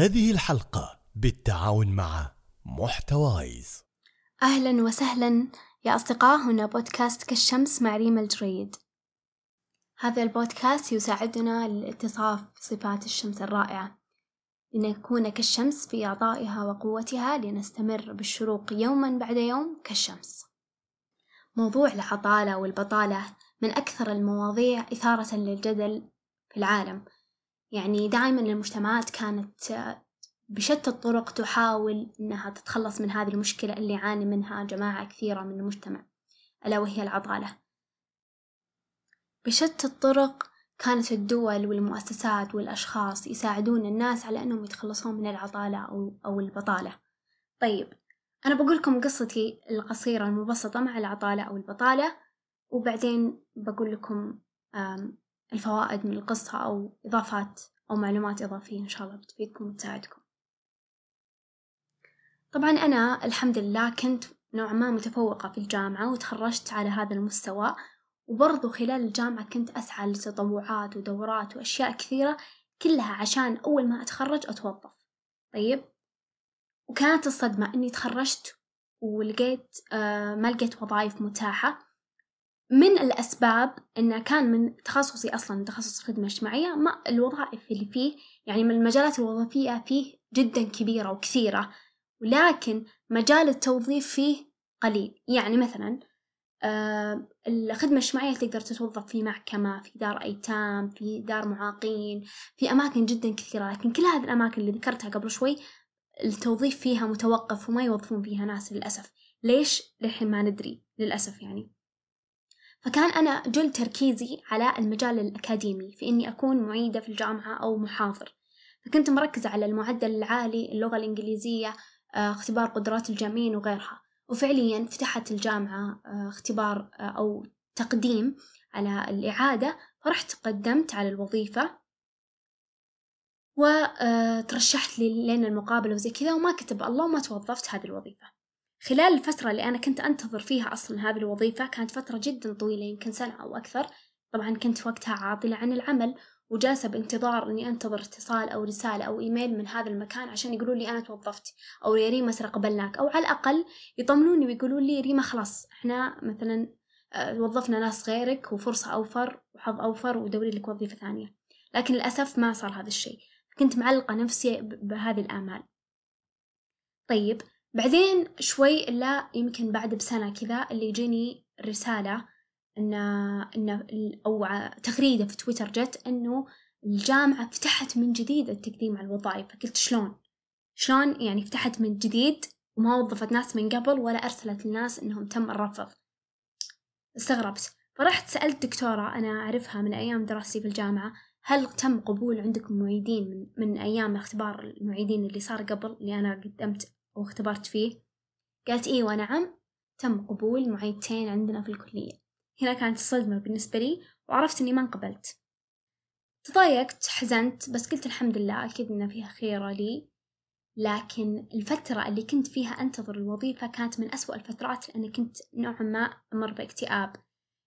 هذه الحلقة بالتعاون مع محتوايز. أهلا وسهلا يا أصدقاء هنا بودكاست كالشمس مع ريما الجريد. هذا البودكاست يساعدنا للاتصاف بصفات الشمس الرائعة. لنكون كالشمس في عطائها وقوتها لنستمر بالشروق يوما بعد يوم كالشمس. موضوع العطالة والبطالة من أكثر المواضيع إثارة للجدل في العالم. يعني دائما المجتمعات كانت بشتى الطرق تحاول أنها تتخلص من هذه المشكلة اللي يعاني منها جماعة كثيرة من المجتمع ألا وهي العطالة بشتى الطرق كانت الدول والمؤسسات والأشخاص يساعدون الناس على أنهم يتخلصون من العطالة أو, أو البطالة. طيب أنا بقول لكم قصتي القصيرة المبسطة مع العطالة أو البطالة وبعدين بقول لكم الفوائد من القصة أو إضافات أو معلومات إضافية إن شاء الله بتفيدكم وتساعدكم. طبعا أنا الحمد لله كنت نوعا ما متفوقة في الجامعة وتخرجت على هذا المستوى وبرضو خلال الجامعة كنت أسعى لتطوعات ودورات وأشياء كثيرة كلها عشان أول ما أتخرج أتوظف. طيب؟ وكانت الصدمة إني تخرجت ولقيت آه ما لقيت وظائف متاحة. من الأسباب إنه كان من تخصصي أصلا تخصص خدمة اجتماعية ما الوظائف اللي فيه يعني من المجالات الوظيفية فيه جدا كبيرة وكثيرة ولكن مجال التوظيف فيه قليل. يعني مثلا آه الخدمة الاجتماعية تقدر تتوظف في محكمة في دار أيتام في دار معاقين في أماكن جدا كثيرة لكن كل هذه الأماكن اللي ذكرتها قبل شوي التوظيف فيها متوقف وما يوظفون فيها ناس للأسف. ليش؟ للحين ما ندري للأسف يعني. فكان أنا جل تركيزي على المجال الأكاديمي في إني أكون معيدة في الجامعة أو محاضر فكنت مركزة على المعدل العالي اللغة الإنجليزية آه، اختبار قدرات الجامعين وغيرها. وفعليا فتحت الجامعة آه، اختبار آه، أو تقديم على الإعادة. فرحت قدمت على الوظيفة. وترشحت لي لين المقابلة وزي كذا وما كتب الله وما توظفت هذه الوظيفة. خلال الفترة اللي أنا كنت أنتظر فيها أصلا هذه الوظيفة كانت فترة جدا طويلة يمكن سنة أو أكثر. طبعا كنت وقتها عاطلة عن العمل وجالسة بانتظار إني أنتظر اتصال أو رسالة أو إيميل من هذا المكان عشان يقولوا لي أنا توظفت أو يا ريما قبلناك أو على الأقل يطمنوني ويقولوا لي ريما خلاص إحنا مثلا آه، وظفنا ناس غيرك وفرصة أوفر وحظ أوفر ودوري لك وظيفة ثانية. لكن للأسف ما صار هذا الشيء. كنت معلقة نفسي بهذه الآمال. طيب بعدين شوي إلا يمكن بعد بسنة كذا اللي يجيني رسالة إن إن أو تغريدة في تويتر جت إنه الجامعة فتحت من جديد التقديم على الوظائف. فقلت شلون؟ شلون يعني فتحت من جديد وما وظفت ناس من قبل ولا أرسلت الناس إنهم تم الرفض. استغربت. فرحت سألت دكتورة أنا أعرفها من أيام دراستي في الجامعة هل تم قبول عندكم معيدين من, من أيام اختبار المعيدين اللي صار قبل اللي أنا قدمت؟ واختبرت فيه. قالت إيوة نعم تم قبول معيدتين عندنا في الكلية. هنا كانت الصدمة بالنسبة لي وعرفت إني ما انقبلت. تضايقت حزنت بس قلت الحمد لله أكيد إن فيها خيرة لي. لكن الفترة اللي كنت فيها أنتظر الوظيفة كانت من أسوأ الفترات لأني كنت نوعا ما أمر باكتئاب.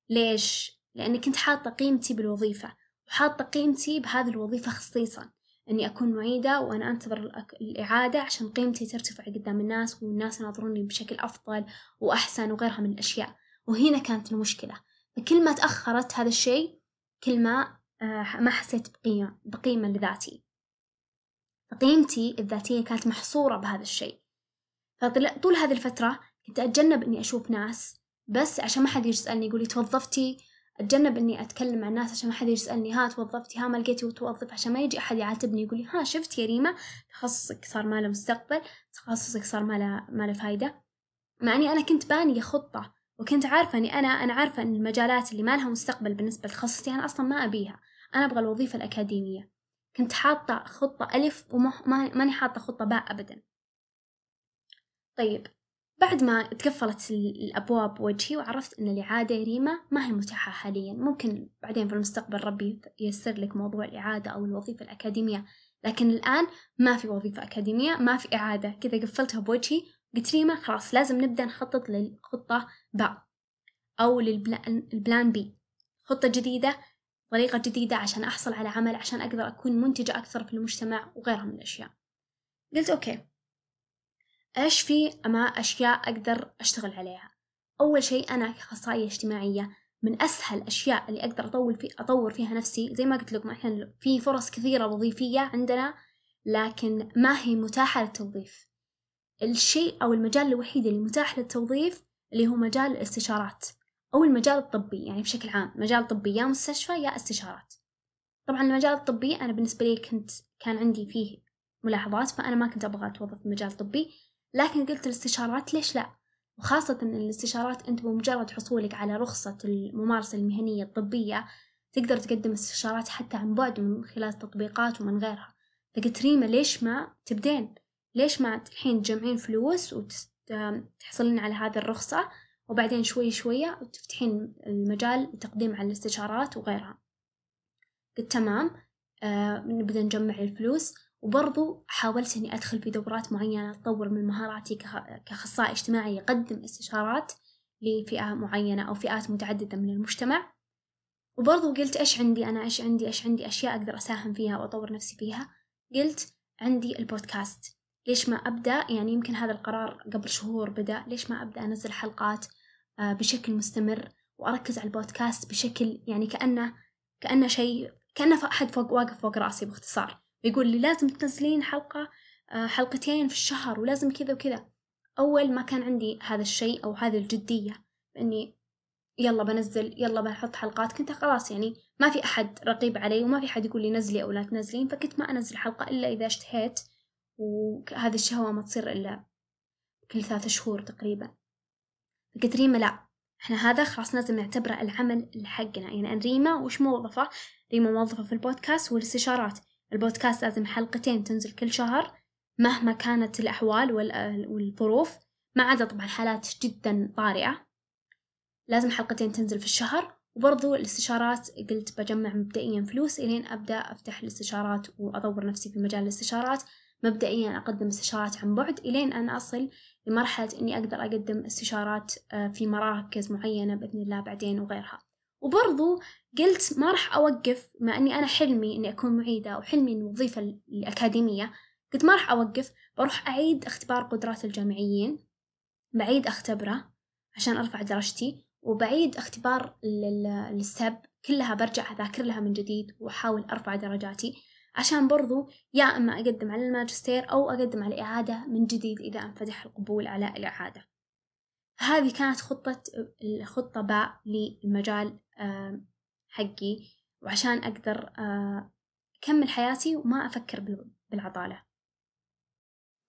ليش؟ لأني كنت حاطة قيمتي بالوظيفة وحاطة قيمتي بهذه الوظيفة خصيصا. إني أكون معيدة وأنا أنتظر الإعادة عشان قيمتي ترتفع قدام الناس والناس يناظروني بشكل أفضل وأحسن وغيرها من الأشياء. وهنا كانت المشكلة. فكل ما تأخرت هذا الشيء كل ما آه، ما حسيت بقيمة بقيمة لذاتي. فقيمتي الذاتية كانت محصورة بهذا الشيء. فطول هذه الفترة كنت أتجنب إني أشوف ناس بس عشان ما حد يجي يسألني يقولي توظفتي أتجنب إني أتكلم مع الناس عشان ما حد يسألني. ها توظفتي ها ما لقيتي وتوظف عشان ما يجي أحد يعاتبني يقول لي ها شفت يا ريما؟ تخصصك صار ما له مستقبل تخصصك صار ما له ما له فايدة. مع إني أنا كنت بانية خطة وكنت عارفة إني أنا أنا عارفة إن المجالات اللي ما لها مستقبل بالنسبة لتخصصي أنا أصلا ما أبيها. أنا أبغى الوظيفة الأكاديمية. كنت حاطة خطة ألف وما ماني حاطة خطة باء أبدا. طيب بعد ما تقفلت الأبواب وجهي وعرفت أن الإعادة ريما ما هي متاحة حاليا. ممكن بعدين في المستقبل ربي ييسر لك موضوع الإعادة أو الوظيفة الأكاديمية لكن الآن ما في وظيفة أكاديمية ما في إعادة. كذا قفلتها بوجهي قلت ريما خلاص لازم نبدأ نخطط للخطة باء أو للبلان بي. خطة جديدة طريقة جديدة عشان أحصل على عمل عشان أقدر أكون منتجة أكثر في المجتمع وغيرها من الأشياء. قلت أوكي. إيش في أما أشياء أقدر أشتغل عليها؟ أول شيء أنا كأخصائية اجتماعية من أسهل الأشياء اللي أقدر أطور في أطور فيها نفسي زي ما قلت لكم إحنا في فرص كثيرة وظيفية عندنا لكن ما هي متاحة للتوظيف. الشيء أو المجال الوحيد اللي متاح للتوظيف اللي هو مجال الاستشارات أو المجال الطبي يعني بشكل عام مجال طبي يا مستشفى يا استشارات. طبعا المجال الطبي أنا بالنسبة لي كنت كان عندي فيه ملاحظات فأنا ما كنت أبغى أتوظف في مجال طبي. لكن قلت الاستشارات ليش لا؟ وخاصة أن الاستشارات أنت بمجرد حصولك على رخصة الممارسة المهنية الطبية تقدر تقدم استشارات حتى عن بعد من خلال تطبيقات ومن غيرها. فقلت ريما ليش ما تبدين؟ ليش ما الحين تجمعين فلوس وتحصلين على هذه الرخصة وبعدين شوي شوية وتفتحين المجال لتقديم على الاستشارات وغيرها. قلت تمام آه نبدأ نجمع الفلوس. وبرضو حاولت إني أدخل في دورات معينة تطور من مهاراتي كأخصائي اجتماعي يقدم استشارات لفئة معينة أو فئات متعددة من المجتمع. وبرضو قلت إيش عندي أنا إيش عندي إيش عندي أشياء أقدر أساهم فيها وأطور نفسي فيها. قلت عندي البودكاست. ليش ما أبدأ؟ يعني يمكن هذا القرار قبل شهور بدأ. ليش ما أبدأ أنزل حلقات آه، بشكل مستمر وأركز على البودكاست بشكل يعني كأنه كأنه شيء كأنه أحد فوق واقف فوق رأسي باختصار. يقول لي لازم تنزلين حلقة آه، حلقتين في الشهر ولازم كذا وكذا. أول ما كان عندي هذا الشيء أو هذه الجدية إني يلا بنزل يلا بحط حلقات كنت خلاص يعني ما في أحد رقيب علي وما في أحد يقول لي نزلي أو لا تنزلين فكنت ما أنزل حلقة إلا إذا اشتهيت وهذه الشهوة ما تصير إلا كل ثلاثة شهور تقريبا. فقلت ريما لا إحنا هذا خلاص لازم نعتبره العمل حقنا. يعني أن ريما وش موظفة؟ ريما موظفة في البودكاست والاستشارات. البودكاست لازم حلقتين تنزل كل شهر مهما كانت الأحوال والظروف ما عدا طبعا حالات جدا طارئة لازم حلقتين تنزل في الشهر. وبرضو الاستشارات قلت بجمع مبدئيا فلوس إلين أبدأ أفتح الاستشارات وأطور نفسي في مجال الاستشارات. مبدئيا أقدم استشارات عن بعد إلين أن أصل لمرحلة إني أقدر أقدم استشارات آه، في مراكز معينة بإذن الله بعدين وغيرها. وبرضو قلت ما راح أوقف مع أني أنا حلمي إني أكون معيدة أو حلمي الوظيفة الأكاديمية قلت ما راح أوقف بروح أعيد اختبار قدرات الجامعيين بعيد أختبره عشان أرفع درجتي وبعيد اختبار السب كلها برجع أذاكر لها من جديد وأحاول أرفع درجاتي عشان برضو يا إما أقدم على الماجستير أو أقدم على إعادة من جديد إذا أنفتح القبول على الإعادة. هذه كانت خطة الخطة باء للمجال حقي وعشان أقدر أكمل حياتي وما أفكر بالعطالة.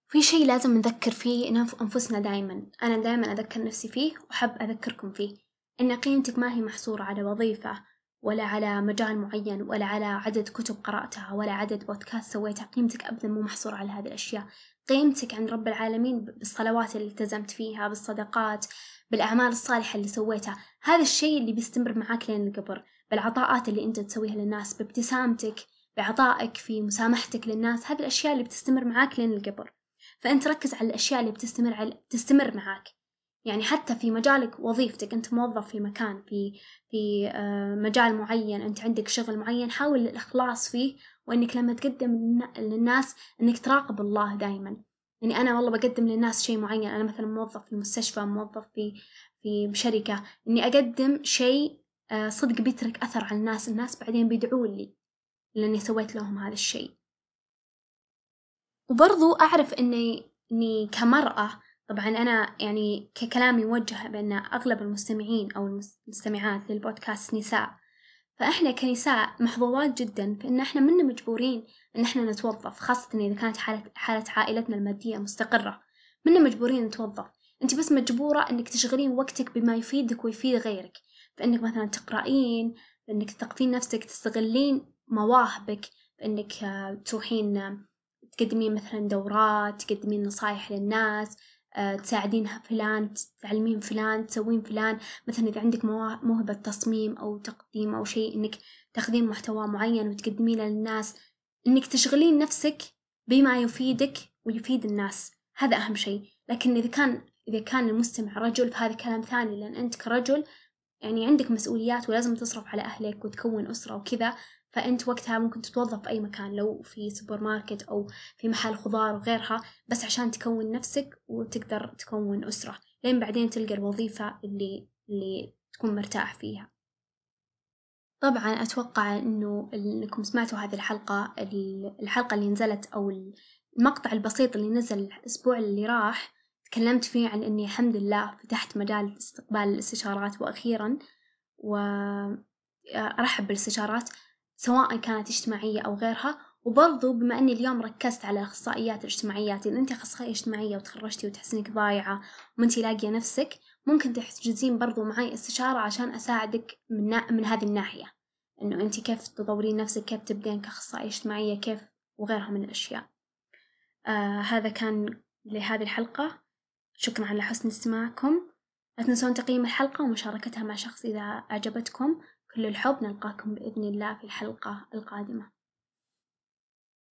في شيء لازم نذكر فيه أنفسنا دايما. أنا دايما أذكر نفسي فيه وأحب أذكركم فيه. إن قيمتك ما هي محصورة على وظيفة ولا على مجال معين ولا على عدد كتب قرأتها ولا عدد بودكاست سويتها. قيمتك أبدا مو محصورة على هذه الأشياء. قيمتك عند رب العالمين بالصلوات اللي التزمت فيها بالصدقات بالأعمال الصالحة اللي سويتها. هذا الشيء اللي بيستمر معاك لين القبر. بالعطاءات اللي أنت تسويها للناس بابتسامتك بعطائك في مسامحتك للناس هذه الأشياء اللي بتستمر معاك لين القبر. فأنت ركز على الأشياء اللي بتستمر على تستمر معاك. يعني حتى في مجالك وظيفتك أنت موظف في مكان في في آه، مجال معين أنت عندك شغل معين حاول الإخلاص فيه وإنك لما تقدم للناس إنك تراقب الله دائما يعني أنا والله بقدم للناس شيء معين أنا مثلا موظف في مستشفى موظف في في شركة إني أقدم شيء آه، صدق بيترك أثر على الناس الناس بعدين بيدعون لي لأني سويت لهم هذا الشيء. وبرضو أعرف إني إني كمرأة طبعا أنا يعني ككلامي موجه بأن أغلب المستمعين أو المستمعات للبودكاست نساء. فإحنا كنساء محظوظات جدا في إن إحنا منا مجبورين إن إحنا نتوظف خاصة إذا كانت حالة, حالة عائلتنا المادية مستقرة. منا مجبورين نتوظف. أنت بس مجبورة إنك تشغلين وقتك بما يفيدك ويفيد غيرك. فإنك مثلا تقرأين بإنك تثقفين نفسك تستغلين مواهبك. بإنك تروحين تقدمين مثلا دورات تقدمين نصايح للناس. تساعدين فلان تعلمين فلان تسوين فلان. مثلا إذا عندك موهبة تصميم أو تقديم أو شيء إنك تاخذين محتوى معين وتقدمينه للناس إنك تشغلين نفسك بما يفيدك ويفيد الناس. هذا أهم شيء. لكن إذا كان إذا كان المستمع رجل فهذا كلام ثاني. لأن أنت كرجل يعني عندك مسؤوليات ولازم تصرف على أهلك وتكون أسرة وكذا. فأنت وقتها ممكن تتوظف في أي مكان لو في سوبر ماركت أو في محل خضار وغيرها بس عشان تكون نفسك وتقدر تكون أسرة. لين بعدين تلقى الوظيفة اللي اللي تكون مرتاح فيها. طبعا أتوقع إنه إنكم سمعتوا هذه الحلقة الحلقة اللي نزلت أو المقطع البسيط اللي نزل الأسبوع اللي راح تكلمت فيه عن إني الحمد لله فتحت مجال استقبال الاستشارات وأخيرا وأرحب بالاستشارات. سواء كانت اجتماعية أو غيرها وبرضو بما أني اليوم ركزت على أخصائيات الاجتماعيات إذا أنت أخصائية اجتماعية وتخرجتي وتحسين إنك ضايعة وأنتي لاقية نفسك ممكن تحجزين برضو معي استشارة عشان أساعدك من, نا... من هذه الناحية. إنه أنت كيف تطورين نفسك كيف تبدين كأخصائية اجتماعية كيف وغيرها من الأشياء. آه هذا كان لهذه الحلقة. شكرا على حسن استماعكم. لا تنسون تقييم الحلقة ومشاركتها مع شخص إذا أعجبتكم. كل الحب نلقاكم بإذن الله في الحلقة القادمة.